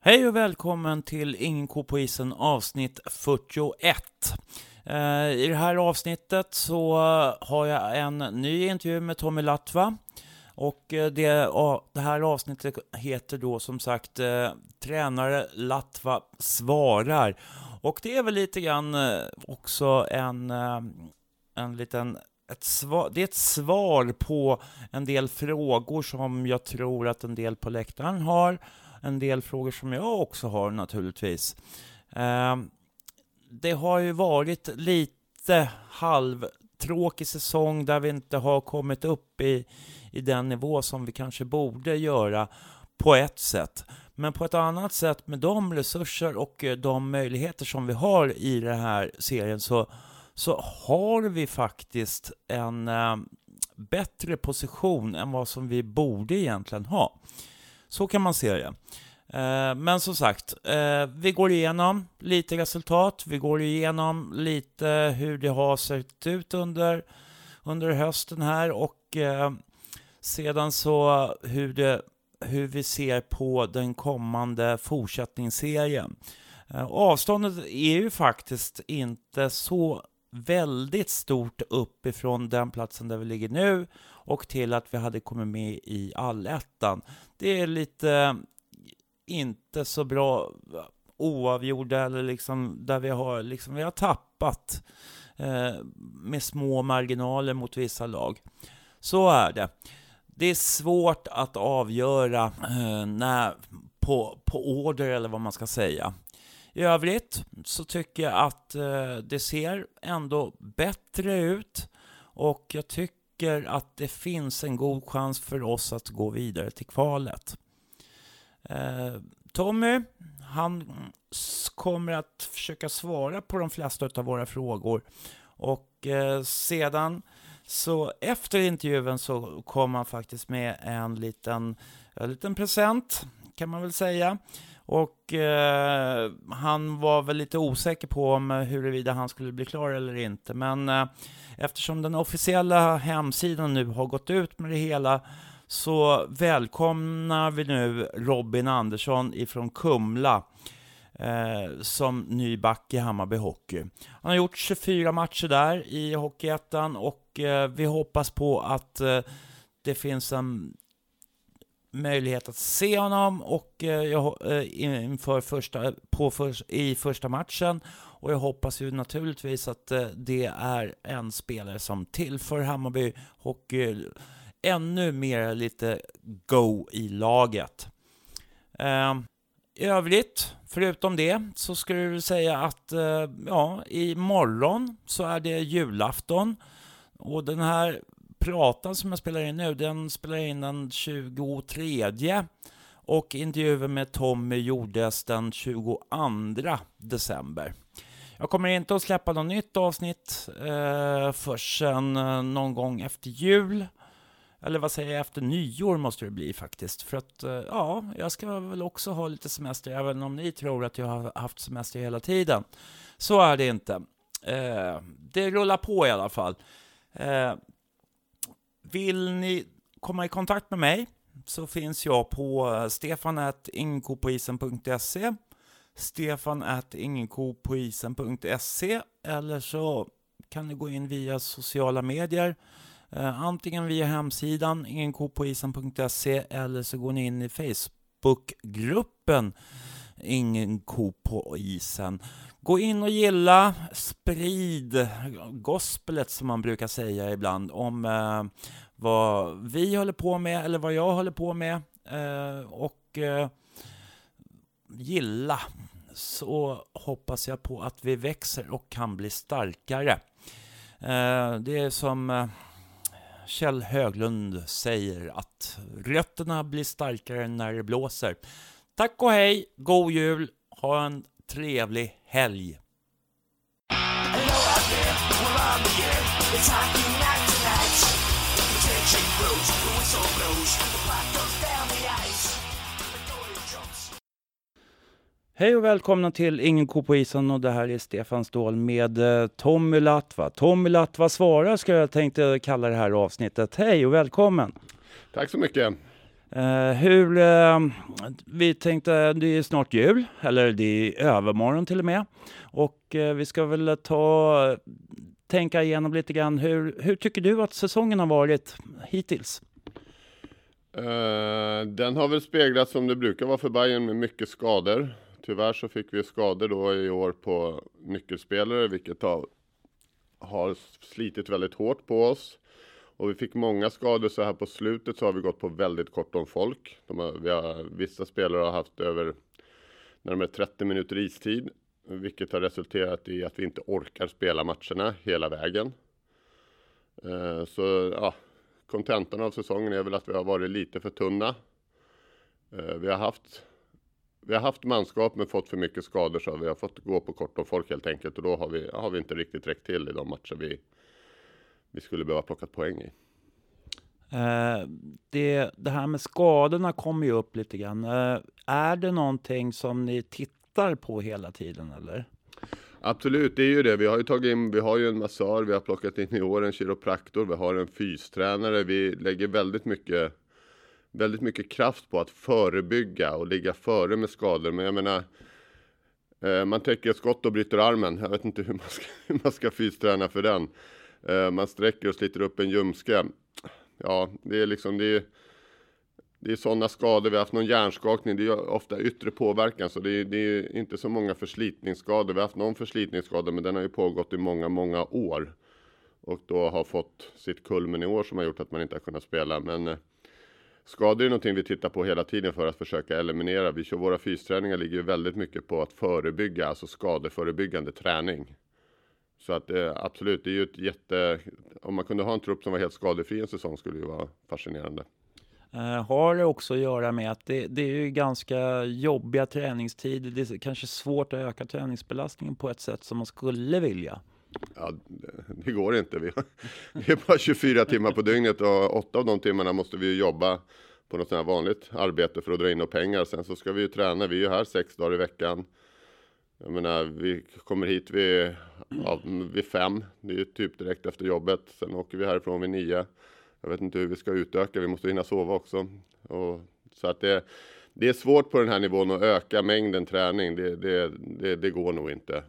Hej och välkommen till Ingen ko på isen avsnitt 41. Eh, I det här avsnittet så har jag en ny intervju med Tommy Latva. Och eh, det, det här avsnittet heter då som sagt eh, Tränare Latva svarar. Och det är väl lite grann också en, en liten ett svar, det är ett svar på en del frågor som jag tror att en del på läktaren har. En del frågor som jag också har naturligtvis. Ehm, det har ju varit lite halvtråkig säsong där vi inte har kommit upp i, i den nivå som vi kanske borde göra på ett sätt. Men på ett annat sätt med de resurser och eh, de möjligheter som vi har i den här serien så, så har vi faktiskt en eh, bättre position än vad som vi borde egentligen ha. Så kan man se det. Eh, men som sagt, eh, vi går igenom lite resultat, vi går igenom lite hur det har sett ut under, under hösten här och eh, sedan så hur, det, hur vi ser på den kommande fortsättningsserien. Avståndet är ju faktiskt inte så väldigt stort uppifrån den platsen där vi ligger nu och till att vi hade kommit med i allettan. Det är lite inte så bra oavgjorda eller liksom där vi har, liksom, vi har tappat eh, med små marginaler mot vissa lag. Så är det. Det är svårt att avgöra eh, när, på, på order eller vad man ska säga. I övrigt så tycker jag att eh, det ser ändå bättre ut och jag tycker att det finns en god chans för oss att gå vidare till kvalet. Eh, Tommy, han kommer att försöka svara på de flesta av våra frågor och eh, sedan så efter intervjun så kom han faktiskt med en liten, en liten present kan man väl säga. Och eh, han var väl lite osäker på om eh, huruvida han skulle bli klar eller inte. Men eh, eftersom den officiella hemsidan nu har gått ut med det hela så välkomnar vi nu Robin Andersson ifrån Kumla eh, som ny back i Hammarby Hockey. Han har gjort 24 matcher där i Hockeyettan och eh, vi hoppas på att eh, det finns en möjlighet att se honom och eh, jag, eh, inför första, på för, i första matchen. Och jag hoppas ju naturligtvis att eh, det är en spelare som tillför Hammarby Hockey ännu mer lite go i laget. Eh, I övrigt, förutom det, så skulle jag säga att eh, ja, imorgon så är det julafton. Och den här pratan som jag spelar in nu, den spelar jag in den 23. Och intervjun med Tommy gjordes den 22 december. Jag kommer inte att släppa något nytt avsnitt eh, förrän eh, någon gång efter jul. Eller vad säger jag, efter nyår måste det bli faktiskt. För att, eh, ja, jag ska väl också ha lite semester, även om ni tror att jag har haft semester hela tiden. Så är det inte. Eh, det rullar på i alla fall. Eh, vill ni komma i kontakt med mig så finns jag på eh, stefanätingenkopoisen.se eller så kan ni gå in via sociala medier Eh, Eh, antingen via hemsidan ingenkopoisen.se eller så går ni in i Facebookgruppen Ingen ko på isen. Gå in och gilla, sprid gospelet som man brukar säga ibland om eh, vad vi håller på med eller vad jag håller på med. Eh, och eh, gilla så hoppas jag på att vi växer och kan bli starkare. Eh, det är som eh, Kjell Höglund säger att rötterna blir starkare när det blåser. Tack och hej, god jul, ha en trevlig helg. Hello. It's hockey night tonight. The tension grows, the whistle blows, the Hej och välkomna till Ingen ko på isen och det här är Stefan Ståhl med eh, Tommy Latva. Tommy Latva svarar ska jag tänkte kalla det här avsnittet. Hej och välkommen! Tack så mycket. Eh, hur, eh, vi tänkte, det är snart jul, eller det är övermorgon till och med. Och eh, vi ska väl ta, tänka igenom lite grann, hur, hur tycker du att säsongen har varit hittills? Den har väl speglats som det brukar vara för Bayern med mycket skador. Tyvärr så fick vi skador då i år på nyckelspelare, vilket har, har slitit väldigt hårt på oss. Och vi fick många skador så här på slutet så har vi gått på väldigt kort om folk. De har, vi har, vissa spelare har haft över närmare 30 minuter istid, vilket har resulterat i att vi inte orkar spela matcherna hela vägen. Eh, så ja, kontentan av säsongen är väl att vi har varit lite för tunna. Eh, vi har haft vi har haft manskap men fått för mycket skador så vi har fått gå på kort om folk helt enkelt och då har vi, har vi inte riktigt räckt till i de matcher vi, vi skulle behöva plocka poäng i. Eh, det, det här med skadorna kommer ju upp lite grann. Eh, är det någonting som ni tittar på hela tiden eller? Absolut, det är ju det. Vi har ju tagit in, vi har ju en massör, vi har plockat in i år en kiropraktor, vi har en fystränare. Vi lägger väldigt mycket, väldigt mycket kraft på att förebygga och ligga före med skador. Men jag menar, eh, man täcker ett skott och bryter armen. Jag vet inte hur man ska, hur man ska fysträna för den. Eh, man sträcker och sliter upp en ljumske. Ja, det är liksom, det är, det är sådana skador, vi har haft någon hjärnskakning, det är ofta yttre påverkan, så det är, det är inte så många förslitningsskador. Vi har haft någon förslitningsskada, men den har ju pågått i många, många år. Och då har fått sitt kulmen i år som har gjort att man inte har kunnat spela. Men eh, skador är någonting vi tittar på hela tiden för att försöka eliminera. Vi kör våra fysträningar ligger ju väldigt mycket på att förebygga, alltså skadeförebyggande träning. Så att eh, absolut, det är ju ett jätte... Om man kunde ha en trupp som var helt skadefri en säsong skulle ju vara fascinerande. Eh, har det också att göra med att det, det är ju ganska jobbiga träningstider. Det är kanske svårt att öka träningsbelastningen på ett sätt som man skulle vilja. Ja, det, går inte. Vi har, vi är bara 24 timmar på dygnet och åtta av de timmarna måste vi jobba på något sånt här vanligt arbete för att dra in några pengar. Sen så ska vi ju träna. Vi är ju här sex dagar i veckan. Jag menar, vi kommer hit vid, ja, vid fem. Det är ju typ direkt efter jobbet. Sen åker vi härifrån vid nio. Jag vet inte hur vi ska utöka. Vi måste hinna sova också. Och, så att det, det är svårt på den här nivån att öka mängden träning. Det, det, det, det går nog inte.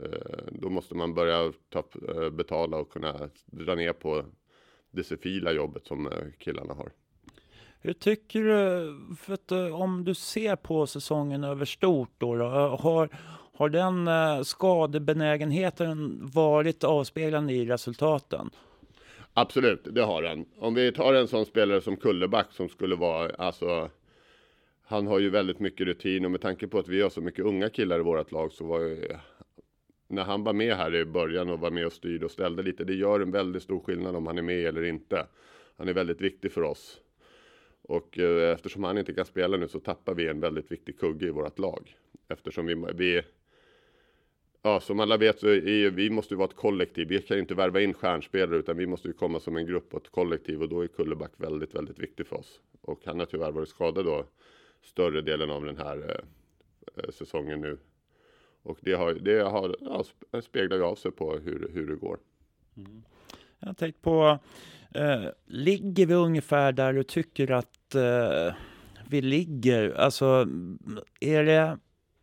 Eh, Då måste man börja ta, eh, betala och kunna dra ner på det civila jobbet som eh, killarna har. Hur tycker du, för att, om du ser på säsongen över stort då, då har, har den skadebenägenheten varit avspeglande i resultaten? Absolut, det har han. Om vi tar en sån spelare som Kulleback som skulle vara, alltså han har ju väldigt mycket rutin och med tanke på att vi har så mycket unga killar i vårt lag så var ju när han var med här i början och var med och styrde och ställde lite, det gör en väldigt stor skillnad om han är med eller inte. Han är väldigt viktig för oss. Och eh, eftersom han inte kan spela nu så tappar vi en väldigt viktig kugge i vårt lag. Eftersom vi, vi Ja, som alla vet så är vi måste vara ett kollektiv. Vi kan inte värva in stjärnspelare utan vi måste ju komma som en grupp och ett kollektiv och då är Kulleback väldigt, väldigt viktig för oss. Och han har tyvärr varit skadad då större delen av den här eh, eh säsongen nu. Och det, har, det har, ja, sp- speglar ju av sig på hur, hur det går. Jag har tänkt på, eh, ligger vi ungefär där du tycker att eh, vi ligger? Alltså, är det,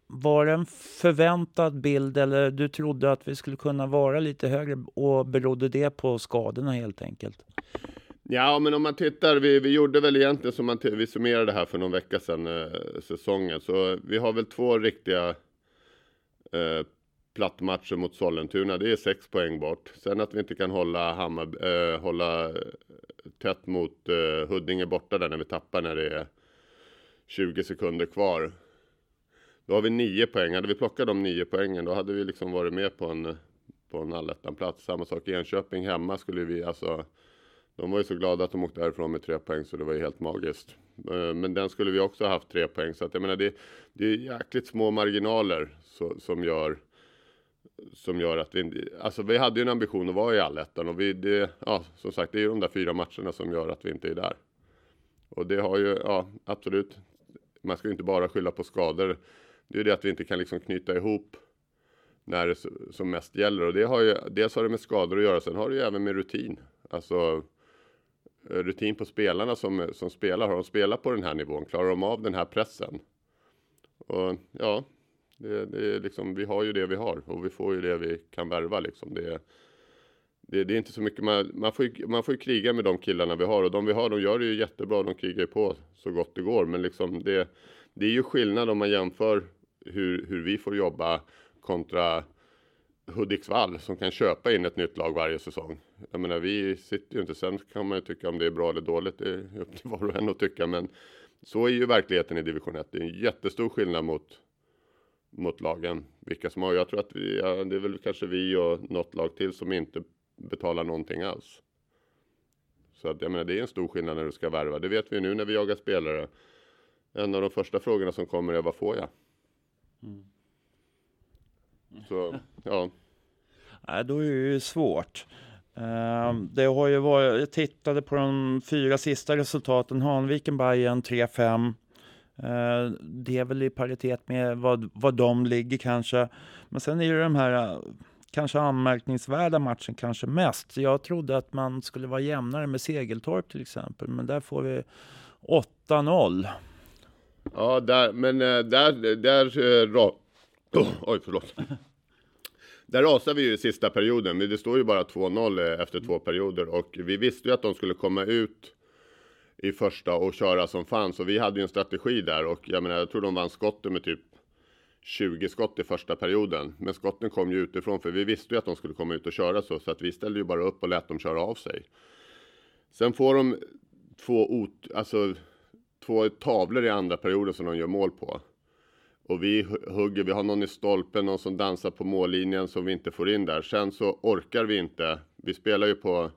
var det en förväntad bild eller du trodde att vi skulle kunna vara lite högre och berodde det på skadorna helt enkelt? Ja, men om man tittar, vi, vi gjorde väl egentligen som man, vi summerade här för någon vecka sedan, eh, säsongen. Så vi har väl två riktiga eh, plattmatcher mot Sollentuna. Det är sex poäng bort. Sen att vi inte kan hålla, Hammar, eh, hålla eh, tätt mot eh, Huddinge borta där när vi tappar när det är 20 sekunder kvar. Då har vi nio poäng. Hade vi plockat de nio poängen då hade vi liksom varit med på en, på en allettan-plats. Samma sak i Enköping hemma skulle vi alltså de var ju så glada att de åkte därifrån med tre poäng så det var ju helt magiskt. Eh, men den skulle vi också haft tre poäng så att jag menar det, det är jäkligt små marginaler så, som gör som gör att vi, alltså vi hade ju en ambition att vara i allettan och vi, det, ja som sagt det är ju de där fyra matcherna som gör att vi inte är där. Och det har ju, ja absolut, man ska ju inte bara skylla på skador. Det är ju det att vi inte kan liksom knyta ihop när det som mest gäller och det har ju, dels har det med skador att göra, sen har det ju även med rutin. Alltså eh, rutin på spelarna som, som spelar, har de spelat på den här nivån? Klarar de av den här pressen? Och ja, det, det är liksom, vi har ju det vi har och vi får ju det vi kan värva liksom. Det, det, det är inte så mycket, man, man, får ju, man får ju kriga med de killarna vi har och de vi har, de gör det ju jättebra, de krigar ju på så gott det går. Men liksom det, det är ju skillnad om man jämför hur, hur vi får jobba kontra Hudiksvall som kan köpa in ett nytt lag varje säsong. Jag menar, vi sitter ju inte, sen kan man ju tycka om det är bra eller dåligt, det är upp till var och en att tycka, men så är ju verkligheten i division 1. Det är en jättestor skillnad mot, mot lagen, vilka som har. Jag tror att vi, ja, det är väl kanske vi och något lag till som inte betalar någonting alls. Så att jag menar, det är en stor skillnad när du ska värva. Det vet vi nu när vi jagar spelare. En av de första frågorna som kommer är vad får jag? Mm. Så, ja. Nej, då är det ju svårt. Uh, det har ju varit, jag tittade på de fyra sista resultaten. Hanviken, Bayern 3-5. Eh, det är väl i paritet med vad, vad de ligger kanske. Men sen är det de här eh, kanske anmärkningsvärda matchen kanske mest. Jag trodde att man skulle vara jämnare med Segeltorp till exempel, men där får vi 8-0. Ja, där, men eh, där, där, ra... oh, oj förlåt. Där rasar vi ju i sista perioden, det står ju bara 2-0 efter två perioder och vi visste ju att de skulle komma ut i första och köra som fanns och vi hade ju en strategi där och jag menar, jag tror de vann skotten med typ 20 skott i första perioden. Men skotten kom ju utifrån för vi visste ju att de skulle komma ut och köra så så att vi ställde ju bara upp och lät dem köra av sig. Sen får de två, ot alltså, två tavlor i andra perioden som de gör mål på. Och vi hugger, vi har någon i stolpen, någon som dansar på mållinjen som vi inte får in där. Sen så orkar vi inte. Vi spelar ju på,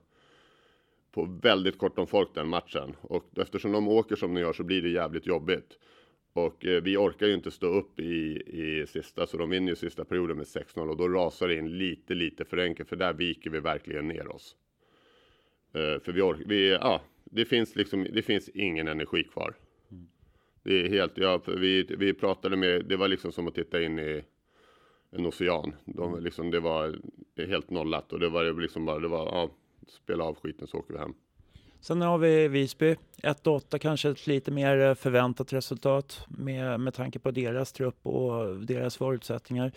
på väldigt kort om folk den matchen. Och eftersom de åker som de gör så blir det jävligt jobbigt. Och eh, vi orkar ju inte stå upp i, i sista, så de vinner ju sista perioden med 6-0 och då rasar det in lite, lite för enkelt, för där viker vi verkligen ner oss. Eh, för vi orkar, vi, ja, det finns liksom, det finns ingen energi kvar. Det är helt, ja, vi, vi pratade med, det var liksom som att titta in i en ocean. De, liksom, det var helt nollat och det var liksom bara, det var, ja, spela av skiten så åker vi hem. Sen har vi Visby, 1-8 kanske ett lite mer förväntat resultat med, med tanke på deras trupp och deras förutsättningar.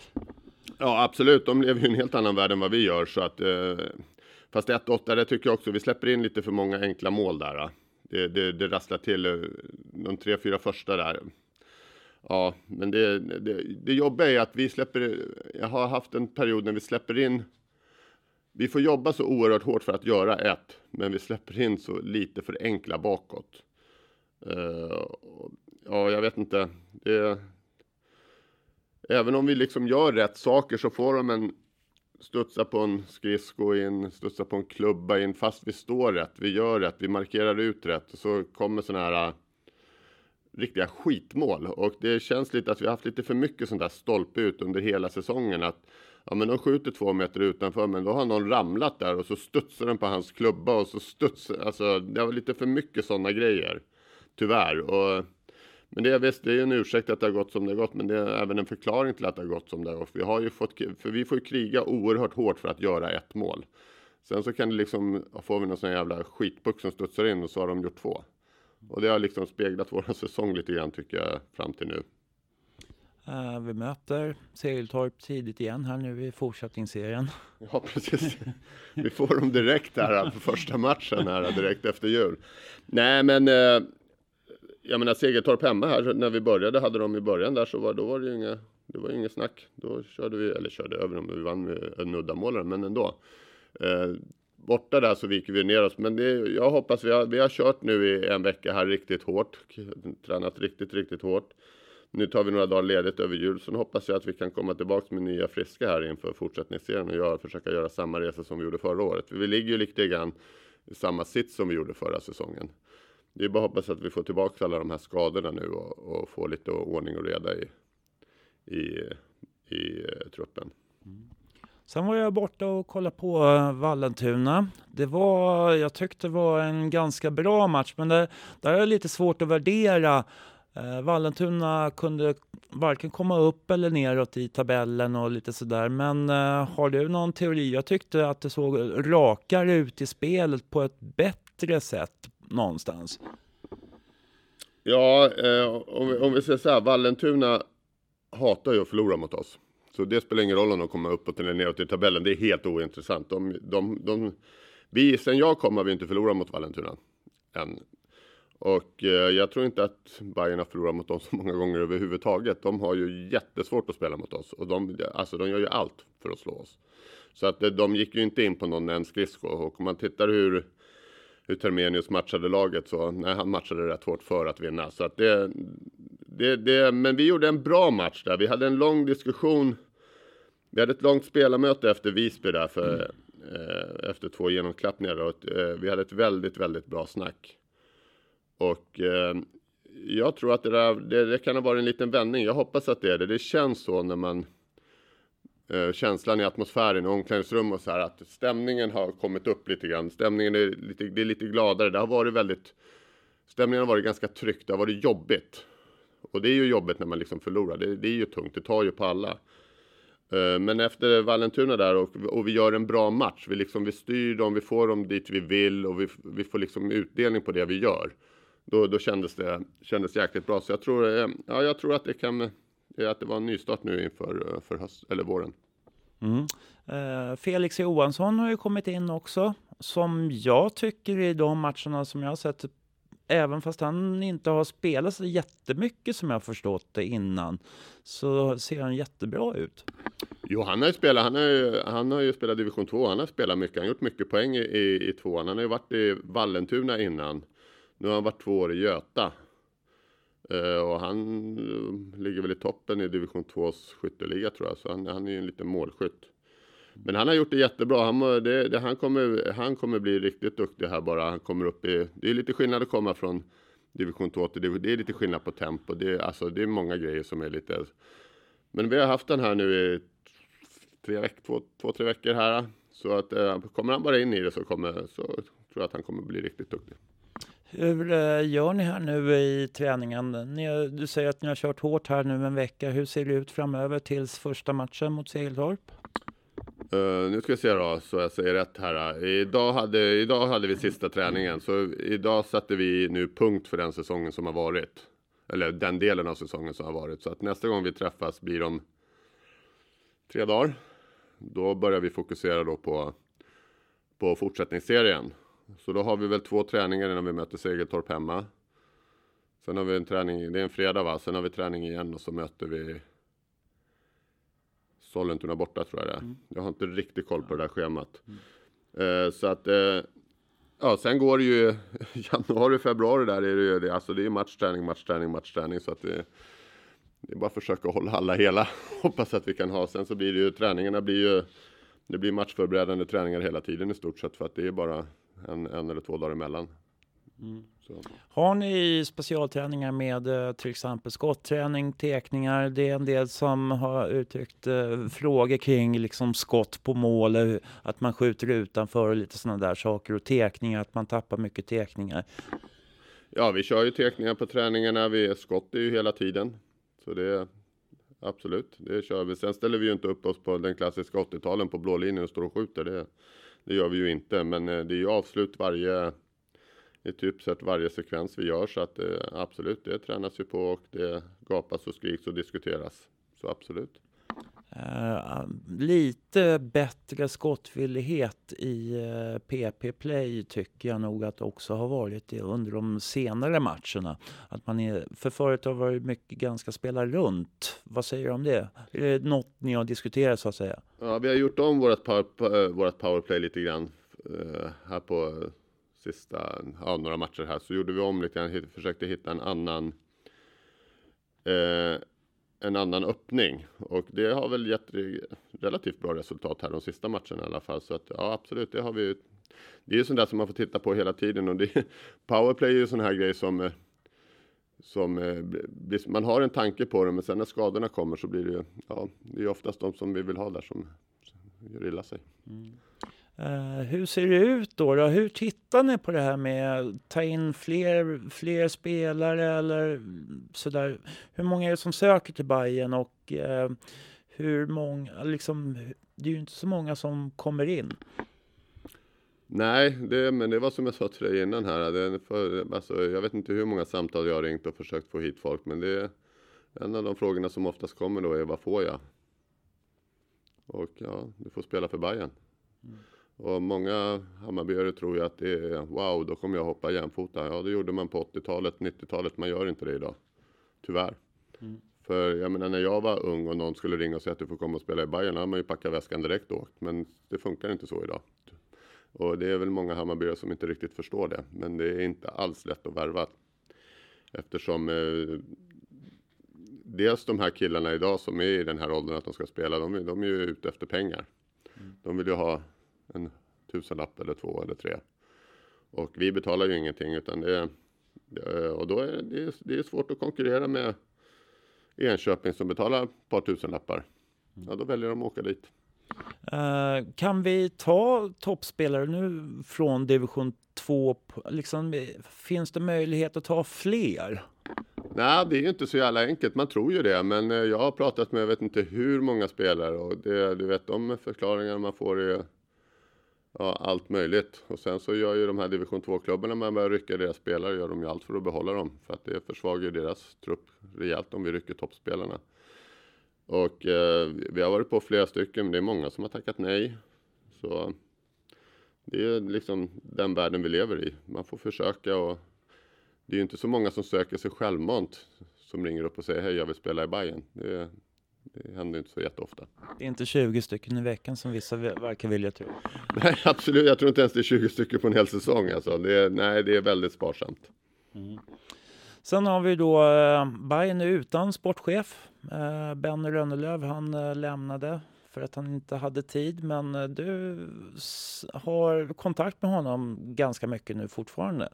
Ja absolut, de lever ju i en helt annan värld än vad vi gör så att eh, Fast 1-8 det tycker jag också, vi släpper in lite för många enkla mål där. Det, det, det rasslar till eh, de tre, fyra första där. Ja, men det, det, det jobbiga är att vi släpper, jag har haft en period när vi släpper in vi får jobba så oerhört hårt för att göra ett, men vi släpper in så lite för enkla bakåt. Uh, ja, jag vet inte. Det, även om vi liksom gör rätt saker så får de en studsa på en skridsko in, studsa på en klubba in, fast vi står rätt, vi gör rätt, vi markerar ut rätt och så kommer sådana här riktiga skitmål och det känns lite att vi har haft lite för mycket sånt där stolpe ut under hela säsongen att Ja men de skjuter två meter utanför men då har någon ramlat där och så studsar den på hans klubba och så studsar, alltså det var lite för mycket sådana grejer. Tyvärr. Och, men det är visst, det är ju en ursäkt att det har gått som det har gått men det är även en förklaring till att det har gått som det har gått. Vi har ju fått, för vi får ju kriga oerhört hårt för att göra ett mål. Sen så kan det liksom, får vi någon sån jävla skitpuck som studsar in och så har de gjort två. Och det har liksom speglat våran säsong lite grann tycker jag fram till nu. Uh, vi möter Segeltorp tidigt igen här nu i fortsättningsserien. Ja, precis. Vi får dem direkt här på första matchen här direkt efter jul. Nej, men uh, jag menar Segeltorp hemma här när vi började hade de i början där så var då var det ju inga, det var inget snack. Då körde vi, eller körde över dem, vi vann med en uddamålare, men ändå. Uh, borta där så viker vi ner oss, men det, jag hoppas vi har, vi har kört nu i en vecka här riktigt hårt, tränat riktigt, riktigt hårt. Nu tar vi några dagar ledigt över jul, Sen hoppas jag att vi kan komma tillbaka med nya friska här inför fortsättningsserien och göra, försöka göra samma resa som vi gjorde förra året. Vi ligger ju lite grann i samma sits som vi gjorde förra säsongen. Det är bara att hoppas att vi får tillbaka alla de här skadorna nu och, och får lite ordning och reda i, i, i eh, truppen. Mm. Sen var jag borta och kollade på eh, Vallentuna. Det var, jag tyckte det var en ganska bra match, men det, där är det lite svårt att värdera. Eh, Vallentuna kunde varken komma upp eller neråt i tabellen och lite sådär. Men eh, har du någon teori? Jag tyckte att det såg rakare ut i spelet på ett bättre sätt någonstans. Ja, eh, om, vi, om vi säger så här, Vallentuna hatar ju att förlora mot oss. Så det spelar ingen roll om de kommer uppåt eller neråt i tabellen. Det är helt ointressant. De, de, de, vi, sen jag kom har vi inte förlorat mot Vallentuna än. Och eh, jag tror inte att Bayern har förlorat mot dem så många gånger överhuvudtaget. De har ju jättesvårt att spela mot oss och de, alltså, de gör ju allt för att slå oss. Så att eh, de gick ju inte in på någon enda skridsko och om man tittar hur hur Termenius matchade laget så nej, han matchade rätt hårt för att vinna. Så att det, det, det, men vi gjorde en bra match där. Vi hade en lång diskussion. Vi hade ett långt spelarmöte efter Visby där för, mm. eh, efter två genomklappningar. Och, eh, vi hade ett väldigt, väldigt bra snack. Och eh, jag tror att det, där, det, det, kan ha varit en liten vändning. Jag hoppas att det är det. Det känns så när man eh, känslan i atmosfären i omklädningsrum och så här att stämningen har kommit upp lite grann. Stämningen är lite, det är lite gladare. Det har varit väldigt Stämningen har varit ganska tryckt. Det har varit jobbigt. Och det är ju jobbigt när man liksom förlorar. Det, det är ju tungt. Det tar ju på alla. Eh, men efter Vallentuna där och, och, vi gör en bra match. Vi, liksom, vi styr dem, vi får dem dit vi vill och vi, vi får liksom utdelning på det vi gör. Då, då kändes det kändes jäkligt bra. Så jag tror, eh, ja, jag tror att det kan eh, att det var en nystart nu inför för höst, eller våren. Mm. Felix e. Johansson har ju kommit in också, som jag tycker i de matcherna som jag har sett även fast han inte har spelat så jättemycket som jag förstått det innan, så ser han jättebra ut. Jo, han har ju spelat, han har ju, han har ju spelat division 2, han har spelat mycket, han har gjort mycket poäng i, i, i tvåan. Han har ju varit i Vallentuna innan. Nu har han varit två år i Göta. Uh, och han uh, ligger väl i toppen i division 2s skytteliga tror jag, så han, han är ju en liten målskytt. Men han har gjort det jättebra. Han, det, det, han, kommer, han kommer bli riktigt duktig här bara. Han kommer upp i, det är lite skillnad att komma från division 2 till division, det är lite skillnad på tempo. Det är, alltså, det är många grejer som är lite... Men vi har haft den här nu i tre veck, två, två, tre veckor här. Så att eh, kommer han bara in i det så, kommer, så tror jag att han kommer bli riktigt duktig. Hur eh, gör ni här nu i träningen? Ni, du säger att ni har kört hårt här nu en vecka. Hur ser det ut framöver tills första matchen mot Segeltorp? Uh, nu ska vi se då, så jag säger rätt här. Idag hade, idag hade vi sista träningen, så idag satte vi nu punkt för den säsongen som har varit. Eller den delen av säsongen som har varit. Så att nästa gång vi träffas blir om tre dagar. Då börjar vi fokusera då på, på fortsättningsserien. Så då har vi väl två träningar innan vi möter Segeltorp hemma. Sen har vi en träning, det är en fredag va, sen har vi träning igen och så möter vi Sollentuna borta tror jag det är. Mm. Jag har inte riktigt koll på det där schemat. Mm. Eh, så att, eh, ja sen går det ju januari, februari där är det ju det, alltså det är matchträning, matchträning, matchträning så att det, det är bara att försöka hålla alla hela. Hoppas att vi kan ha. Sen så blir det ju träningarna blir ju det blir matchförberedande träningar hela tiden i stort sett för att det är bara en, en eller två dagar emellan. Mm. Har ni specialträningar med eh, till exempel skottträning, tekningar? Det är en del som har uttryckt eh, frågor kring liksom skott på mål, eh, att man skjuter utanför och lite sådana där saker och tekningar, att man tappar mycket tekningar. Ja, vi kör ju tekningar på träningarna. Vi skott är ju hela tiden, så det absolut, det kör vi. Sen ställer vi ju inte upp oss på den klassiska 80-talen på blå linjen och står och skjuter. Det, det gör vi ju inte, men det är ju avslut varje i typ sett varje sekvens vi gör så att eh, absolut, det tränas ju på och det gapas och skriks och diskuteras. Så absolut. Uh, lite bättre skottvillighet i uh, eh, PP Play tycker jag nog att det också har varit det under de senare matcherna. Att man är, för förut har varit mycket ganska spela runt. Vad säger du om det? Är det något ni har diskuterat så att säga? Ja, vi har gjort om vårt, power, vårt powerplay lite grann uh, här på sista, ja, några matcher här så gjorde vi om lite grann, försökte hitta en annan eh, en annan öppning. Och det har väl gett relativt bra resultat här de sista matcherna i alla fall. Så att ja absolut det har vi det är ju sånt där som man får titta på hela tiden. Och det powerplay är ju sån här grej som eh, som eh, man har en tanke på det men sen när skadorna kommer så blir det ja det är oftast de som vi vill ha där som gör illa sig. Mm. Eh, hur ser det ut då, då? Hur tittar ni på det här med att ta in fler, fler spelare eller sådär? Hur många är det som söker till Bayern och eh, hur många, liksom, det är ju inte så många som kommer in. Nej, det, men det var som jag sa till dig innan här. Det för, alltså, jag vet inte hur många samtal jag har ringt och försökt få hit folk, men det är en av de frågorna som oftast kommer då är vad får jag? Och ja, du får spela för Bayern. Och många Hammarbyare tror ju att det är wow, då kommer jag hoppa jämfota. Ja, det gjorde man på 80-talet, 90-talet. Man gör inte det idag. Tyvärr. För jag menar när jag var ung och någon skulle ringa och säga att du får komma och spela i Bayern, då hade man ju packat väskan direkt och åkt. Men det funkar inte så idag. Och det är väl många Hammarbyare som inte riktigt förstår det. Men det är inte alls lätt att värva. Eftersom eh, dels de här killarna idag som är i den här åldern att de ska spela, de, är- de är ju ute efter pengar. De vill ju ha en tusenlapp eller två eller tre. Och vi betalar ju ingenting utan det det- och då är det, det är svårt att konkurrera med Enköping som betalar ett par tusenlappar. Ja, då väljer de att åka dit. Eh, kan vi ta toppspelare nu från division 2? Liksom, finns det möjlighet att ta fler? Nej, det är ju inte så jävla enkelt. Man tror ju det, men eh, jag har pratat med jag vet inte hur många spelare och det, du vet de förklaringar man får är ja, allt möjligt. Och sen så gör ju de här division 2-klubbarna, man börjar rycka deras spelare, gör de ju allt för att behålla dem. För att det försvagar ju deras trupp rejält om vi rycker toppspelarna. Och eh, vi har varit på flera stycken, men det är många som har tackat nej. Så det är liksom den världen vi lever i. Man får försöka och det är ju inte så många som söker sig självmant som ringer upp och säger hej jag vill spela i Bayern. Det, det händer inte så jätteofta. Det är inte 20 stycken i veckan som vissa ve- verkar vilja tro. Nej absolut, jag tror inte ens det är 20 stycken på en hel säsong alltså. Det är, nej det är väldigt sparsamt. Sen har vi då eh, Bayern är utan sportchef. Eh, Benny Rönnelöv han eh, lämnade för att han inte hade tid. Men eh, du har kontakt med honom ganska mycket nu fortfarande.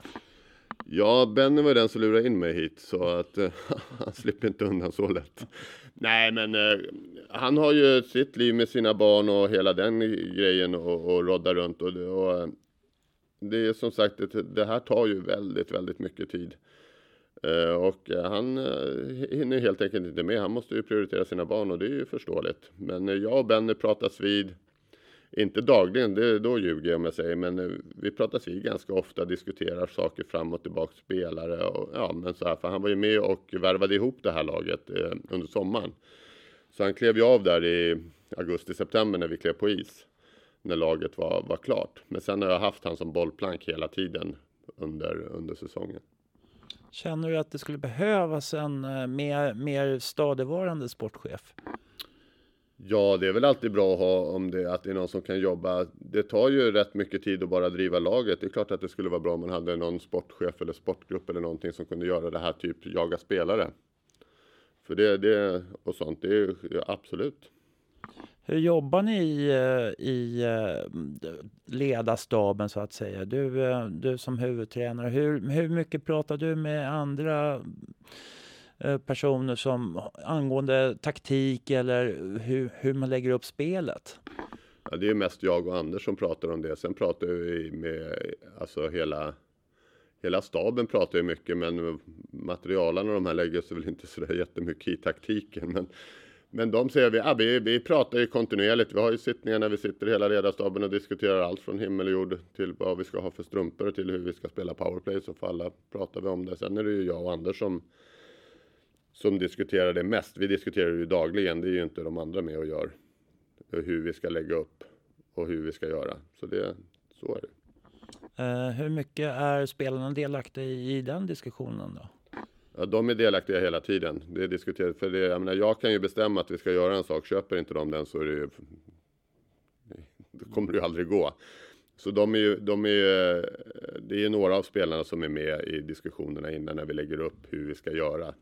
Ja, Benny var den som lurade in mig hit så att eh, han slipper inte undan så lätt. Nej, men eh, han har ju sitt liv med sina barn och hela den grejen och, och rodda runt och, det- och eh, det är som sagt, det, det här tar ju väldigt, väldigt mycket tid. Eh, och eh, han eh, hinner helt enkelt inte med. Han måste ju prioritera sina barn och det är ju förståeligt. Men eh, jag och Benny pratas vid inte dagligen, det, då ljuger jag om jag säger, men eh, vi pratas vid ganska ofta, diskuterar saker fram och tillbaka, spelare och ja, men så här, för han var ju med och värvade ihop det här laget eh, under sommaren. Så han klev ju av där i augusti-september när vi klev på is, när laget var, var klart. Men sen har jag haft han som bollplank hela tiden under, under säsongen. Känner du att det skulle behövas en eh, mer, mer stadigvarande sportchef? Ja, det är väl alltid bra att ha om det, att det är någon som kan jobba. Det tar ju rätt mycket tid att bara driva laget. Det är klart att det skulle vara bra om man hade någon sportchef eller sportgrupp eller någonting som kunde göra det här, typ jaga spelare. För det, det och sånt, det är ja, absolut. Hur jobbar ni eh, i, i ledarstaben så att säga? Du, eh, du som huvudtränare, hur, hur mycket pratar du med andra Eh, personer som angående taktik eller hur, hur man lägger upp spelet? Ja, det är mest jag och Anders som pratar om det. Sen pratar vi med, alltså hela, hela staben pratar ju mycket, men materialen och de här lägger sig väl inte så där jättemycket i taktiken. Men, men de säger vi, ja, vi, vi pratar ju kontinuerligt. Vi har ju sittningar när vi sitter hela ledarstaben och diskuterar allt från himmel och jord till vad vi ska ha för strumpor till hur vi ska spela powerplay. Så för alla pratar vi om det. Sen är det ju jag och Anders som, som diskuterar det mest. Vi diskuterar det ju dagligen. Det är ju inte de andra med och gör hur vi ska lägga upp och hur vi ska göra. Så det, så är det. Eh, hur mycket är spelarna delaktiga i, i den diskussionen då? Ja, de är delaktiga hela tiden. Det är diskuterat. För det, jag, menar, jag kan ju bestämma att vi ska göra en sak. Köper inte de den så är det ju, då kommer det ju aldrig gå. Så de är ju, de är, ju- det är ju några av spelarna som är med i diskussionerna innan när vi lägger upp hur vi ska göra.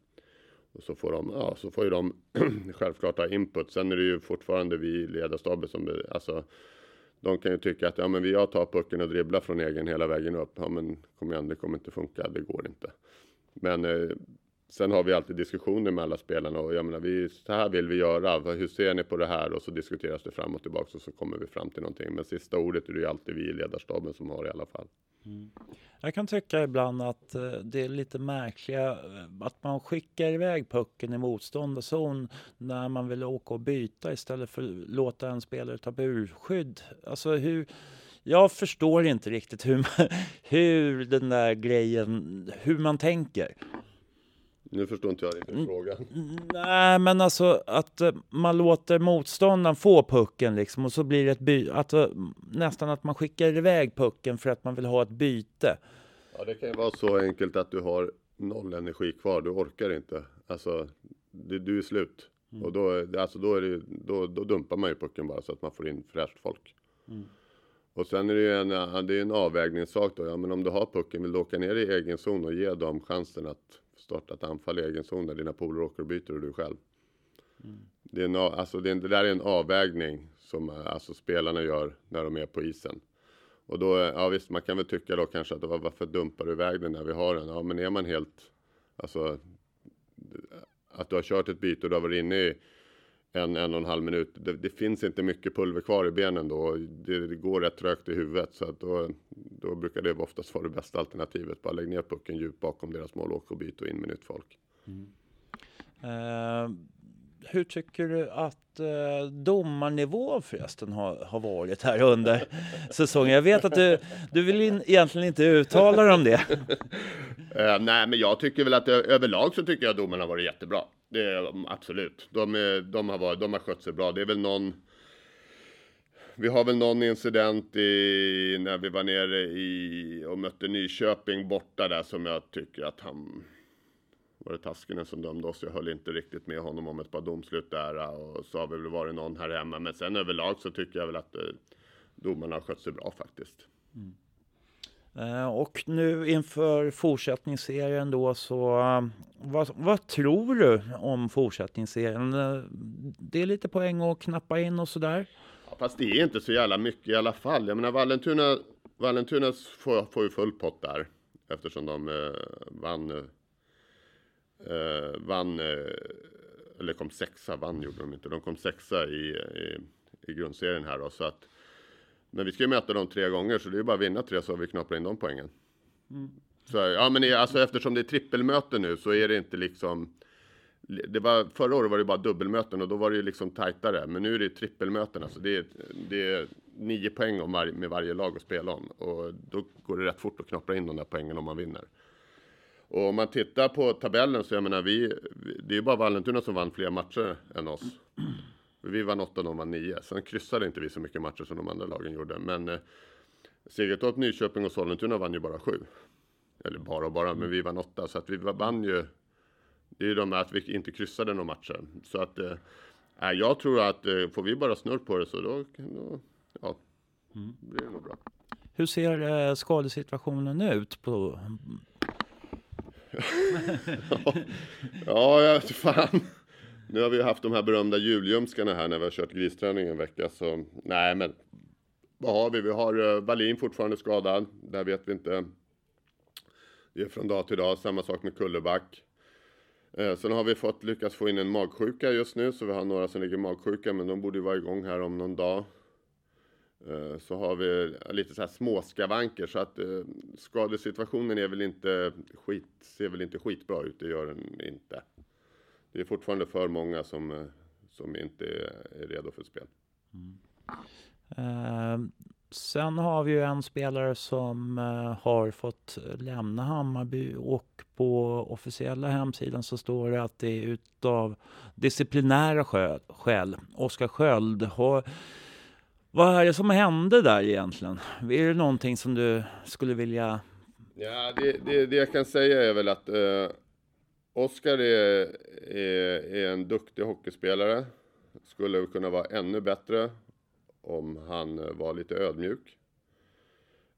Och så får de, ja, så får ju de självklart ha input. Sen är det ju fortfarande vi i ledarstaben som, alltså, de kan ju tycka att ja, men jag tar pucken och dribblar från egen hela vägen upp. Ja, men kom igen, det kommer inte funka, det går inte. Men eh, sen har vi alltid diskussioner med alla spelarna och jag menar, vi, så här vill vi göra. Hur ser ni på det här? Och så diskuteras det fram och tillbaka och så kommer vi fram till någonting. Men sista ordet är det ju alltid vi i ledarstaben som har i alla fall. Mm. Jag kan tycka ibland att eh, det är lite märkliga eh, att man skickar iväg pucken i motståndarzon när man vill åka och byta istället för att låta en spelare ta burskydd. Alltså hur, jag förstår inte riktigt hur, man, hur den där grejen, hur man tänker. Nu förstår inte jag riktigt mm. frågan. Nej, men alltså att eh, man låter motståndaren få pucken liksom och så blir det ett byte. Alltså, nästan att man skickar iväg pucken för att man vill ha ett byte. Ja, det kan ju vara så enkelt att du har noll energi kvar. Du orkar inte. Alltså, du, du är slut. Mm. Och då, alltså, då, är det, då, då dumpar man ju pucken bara så att man får in fräscht folk. Mm. Och sen är det ju en, det är en avvägningssak då. Ja, men om du har pucken, vill du åka ner i egen zon och ge dem chansen att starta ett anfall i egen zon där dina polare åker och byter och du själv. Mm. Det, är en, alltså det, det där är en avvägning som alltså spelarna gör när de är på isen. Och då, ja visst, man kan väl tycka då kanske att varför dumpar du iväg den när vi har den? Ja, men är man helt, alltså att du har kört ett byte och du har varit inne i en, en och en halv minut. Det, det finns inte mycket pulver kvar i benen då. Det, det, går rätt trögt i huvudet så att då, då brukar det oftast vara det bästa alternativet. Bara lägg ner pucken djupt bakom deras mål och byt och in med nytt folk. Mm. Uh, hur tycker du att uh, domarnivå förresten har, har varit här under säsongen? Jag vet att du, du vill in, egentligen inte uttala dig om det. uh, nej, men jag tycker väl att överlag så tycker jag domarna har varit jättebra. Det är absolut. De, är, de, har varit, de har skött sig bra. Det är väl någon vi har väl någon incident i, när vi var nere i och mötte Nyköping borta där som jag tycker att han var det Taskinen som dömde oss. Jag höll inte riktigt med honom om ett par domslut där och så har vi väl varit någon här hemma. Men sen överlag så tycker jag väl att eh, domarna har skött sig bra faktiskt. Mm. Eh, och nu inför fortsättningsserien då så eh, vad, vad, tror du om fortsättningsserien? Eh, det är lite poäng att knappa in och sådär. Ja, fast det är inte så jävla mycket i alla fall. Jag menar Vallentuna, Vallentuna får, får ju full pott där eftersom de eh, vann, eh, vann eh, eller kom sexa, vann gjorde de inte. De kom sexa i, i, i grundserien här då så att men vi ska ju möta dem tre gånger så det är bara att vinna tre så har vi knappat in de poängen. Mm. Så, ja men alltså eftersom det är trippelmöte nu så är det inte liksom det var, förra året var det bara dubbelmöten och då var det ju liksom tajtare. Men nu är det trippelmöten. Alltså det, är, det är nio poäng om var, med varje lag att spela om. Och då går det rätt fort att knapra in de där poängen om man vinner. Och om man tittar på tabellen så jag menar vi, det är bara Vallentuna som vann fler matcher än oss. Vi vann 8, de vann 9. Sen kryssade inte vi så mycket matcher som de andra lagen gjorde. Men eh, Segertorp, Nyköping och Sollentuna vann ju bara 7. Eller bara och bara, men vi vann 8. Så att vi vann ju. Det är ju de att vi inte kryssade några matcher. Så att eh, jag tror att eh, får vi bara snurr på det så då, då ja, mm. blir det nog bra. Hur ser eh, skadesituationen ut på ja, ja, ja, fan. Nu har vi haft de här berömda julljumskarna här när vi har kört gristräning en vecka. Så nej, men vad har vi? Vi har uh, Wallin fortfarande skadad. Där vet vi inte. Det är från dag till dag. Samma sak med Kulleback. Uh, eh, sen har vi fått lyckats få in en magsjuka just nu. Så vi har några som ligger magsjuka. Men de borde ju vara igång här om någon dag. Eh, så har vi lite så här småskavanker. Så att skadesituationen är väl inte skit, ser väl inte skitbra ut. Det gör den inte det är fortfarande för många som, eh, som inte är redo för spel. Mm. Uh, sen har vi ju en spelare som uh, har fått lämna Hammarby och på officiella hemsidan så står det att det är utav disciplinära skäl. Oskar Sköld har vad är det som hände där egentligen? Är det någonting som du skulle vilja? Ja, det, det, det jag kan säga är väl att uh, Oskar är, är, är, en duktig hockeyspelare. Skulle kunna vara ännu bättre om han var lite ödmjuk.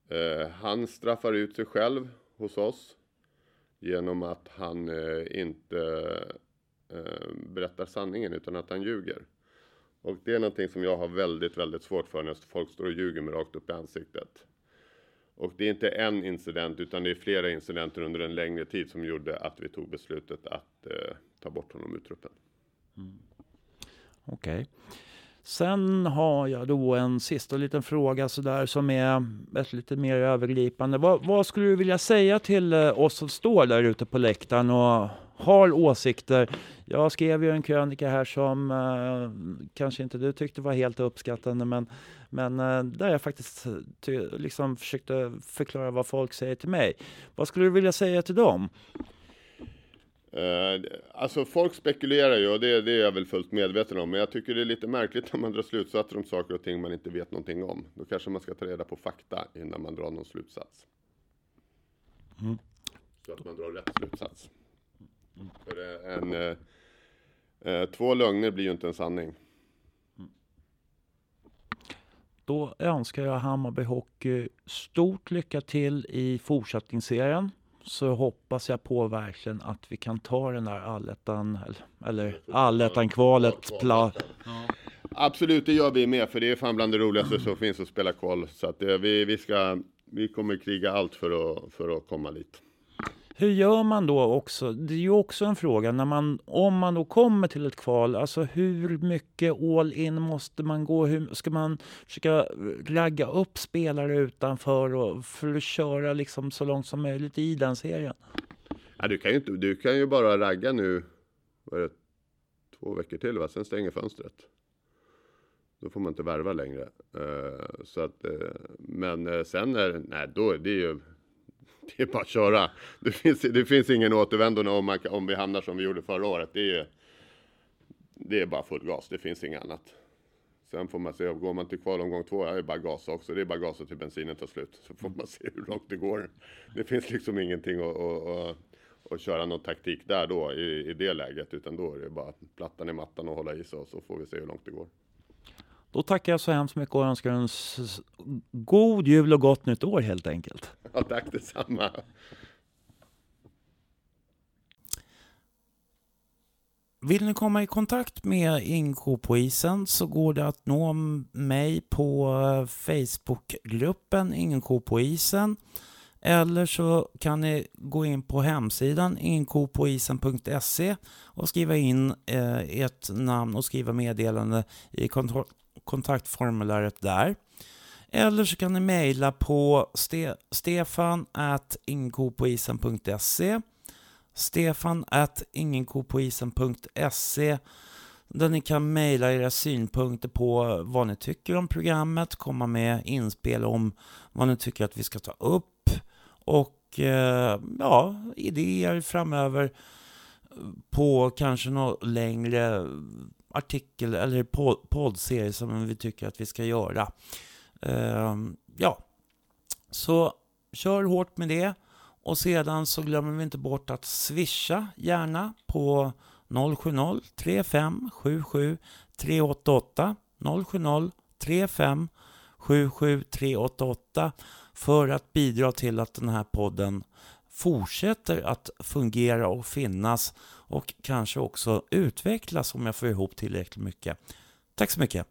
Eh, han straffar ut sig själv hos oss genom att han eh, inte eh, berättar sanningen utan att han ljuger. Och det är någonting som jag har väldigt, väldigt svårt för när folk står och ljuger mig rakt upp i ansiktet. Och det är inte en incident utan det är flera incidenter under en längre tid som gjorde att vi tog beslutet att eh, ta bort honom ur truppen. Mm. Okej. Okay. Sen har jag då en sista liten fråga så där som är ett lite mer övergripande. Vad, vad, skulle du vilja säga till eh, oss som står där ute på läktaren och har åsikter? Jag skrev ju en krönika här som eh, kanske inte du tyckte var helt uppskattande men, men eh, där jag faktiskt ty, liksom försökte förklara vad folk säger till mig. Vad skulle du vilja säga till dem? Uh, alltså folk spekulerar ju och det, det, är jag väl fullt medveten om. Men jag tycker det är lite märkligt när man drar slutsatser om saker och ting man inte vet någonting om. Då kanske man ska ta reda på fakta innan man drar någon slutsats. Mm. Så att man drar rätt slutsats. För en, uh, uh, två lögner blir ju inte en sanning. Då önskar jag Hammarby Hockey stort lycka till i fortsättningsserien så hoppas jag på verkligen att vi kan ta den där allettan, eller allettan-kvalet. Ja. Absolut, det gör vi med, för det är fan bland det roligaste som finns att spela kval. Så att det, vi, vi, ska, vi kommer kriga allt för att, för att komma dit. Hur gör man då också? Det är ju också en fråga. När man, om man då kommer till ett kval, alltså hur mycket all in måste man gå? Hur ska man försöka ragga upp spelare utanför och för att köra liksom så långt som möjligt i den serien? Ja, du, kan ju inte, du kan ju bara ragga nu, vad är det, två veckor till va? Sen stänger fönstret. Då får man inte värva längre. Uh, så att, uh, men uh, sen är nej, då, det är ju det är bara att köra. Det finns, det finns ingen återvändo om, man, om vi hamnar som vi gjorde förra året. Det är, det är bara full gas, det finns inget annat. Sen får man se, går man till kvalomgång två, är det bara gasa också. Det är bara gasa till bensinen tar slut. Så får man se hur långt det går. Det finns liksom ingenting att, att, att, att köra någon taktik där då i, i det läget. Utan då är det bara plattan i mattan och hålla i sig och så får vi se hur långt det går. Då tackar jag så hemskt mycket och önskar en god jul och gott nytt år helt enkelt. Ja, tack detsamma. Vill ni komma i kontakt med Inko på isen så går det att nå mig på Facebookgruppen Inko på isen. Eller så kan ni gå in på hemsidan inkopoisen.se och skriva in eh, ert namn och skriva meddelande i kontaktformuläret där. Eller så kan ni mejla på ste stefan at ingenkopoisen.se stefan at ingenkopoisen.se där ni kan mejla era synpunkter på vad ni tycker om programmet, komma med inspel om vad ni tycker att vi ska ta upp och eh, ja, idéer framöver på kanske något längre artikel eller poddserie som vi tycker att vi ska göra. Uh, ja, så kör hårt med det. Och sedan så glömmer vi inte bort att swisha gärna på 070 35 77 388 070 35 77 388 för att bidra till att den här podden fortsätter att fungera och finnas och kanske också utvecklas om jag får ihop tillräckligt mycket. Tack så mycket!